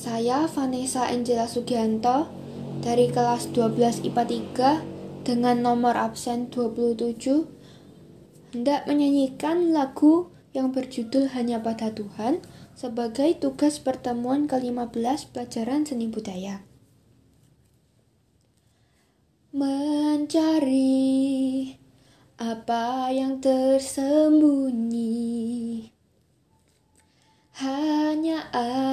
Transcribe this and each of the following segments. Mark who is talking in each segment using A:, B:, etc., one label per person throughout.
A: Saya Vanessa Angela Sugianto dari kelas 12 IPA 3 dengan nomor absen 27 hendak menyanyikan lagu yang berjudul Hanya Pada Tuhan sebagai tugas pertemuan ke-15 pelajaran seni budaya. Mencari apa yang tersembunyi hanya ada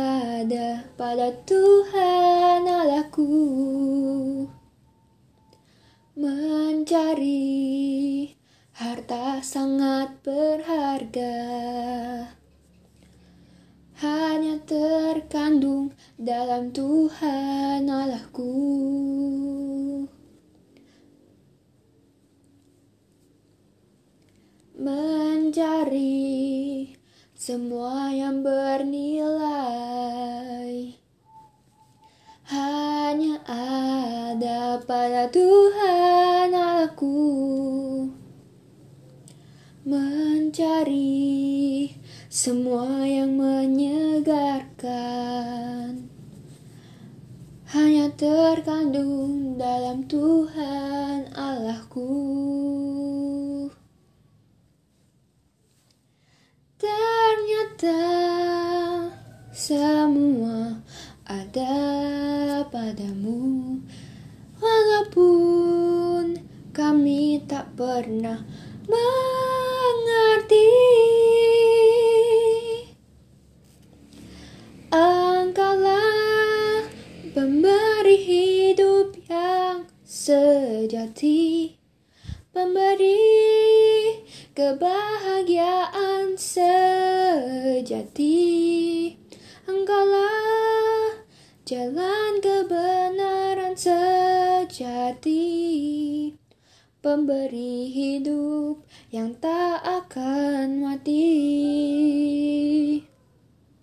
A: pada Tuhan Allahku. Mencari harta sangat berharga. Hanya terkandung dalam Tuhan Allahku. Mencari semua yang bernilai hanya ada pada Tuhan aku mencari semua yang menyegarkan hanya terkandung dalam Tuhan Allahku. Semua ada padamu. Walaupun kami tak pernah mengerti. Engkaulah pemberi hidup yang sejati. Pemberi kebahagiaan sejati jalan kebenaran sejati. Pemberi hidup yang tak akan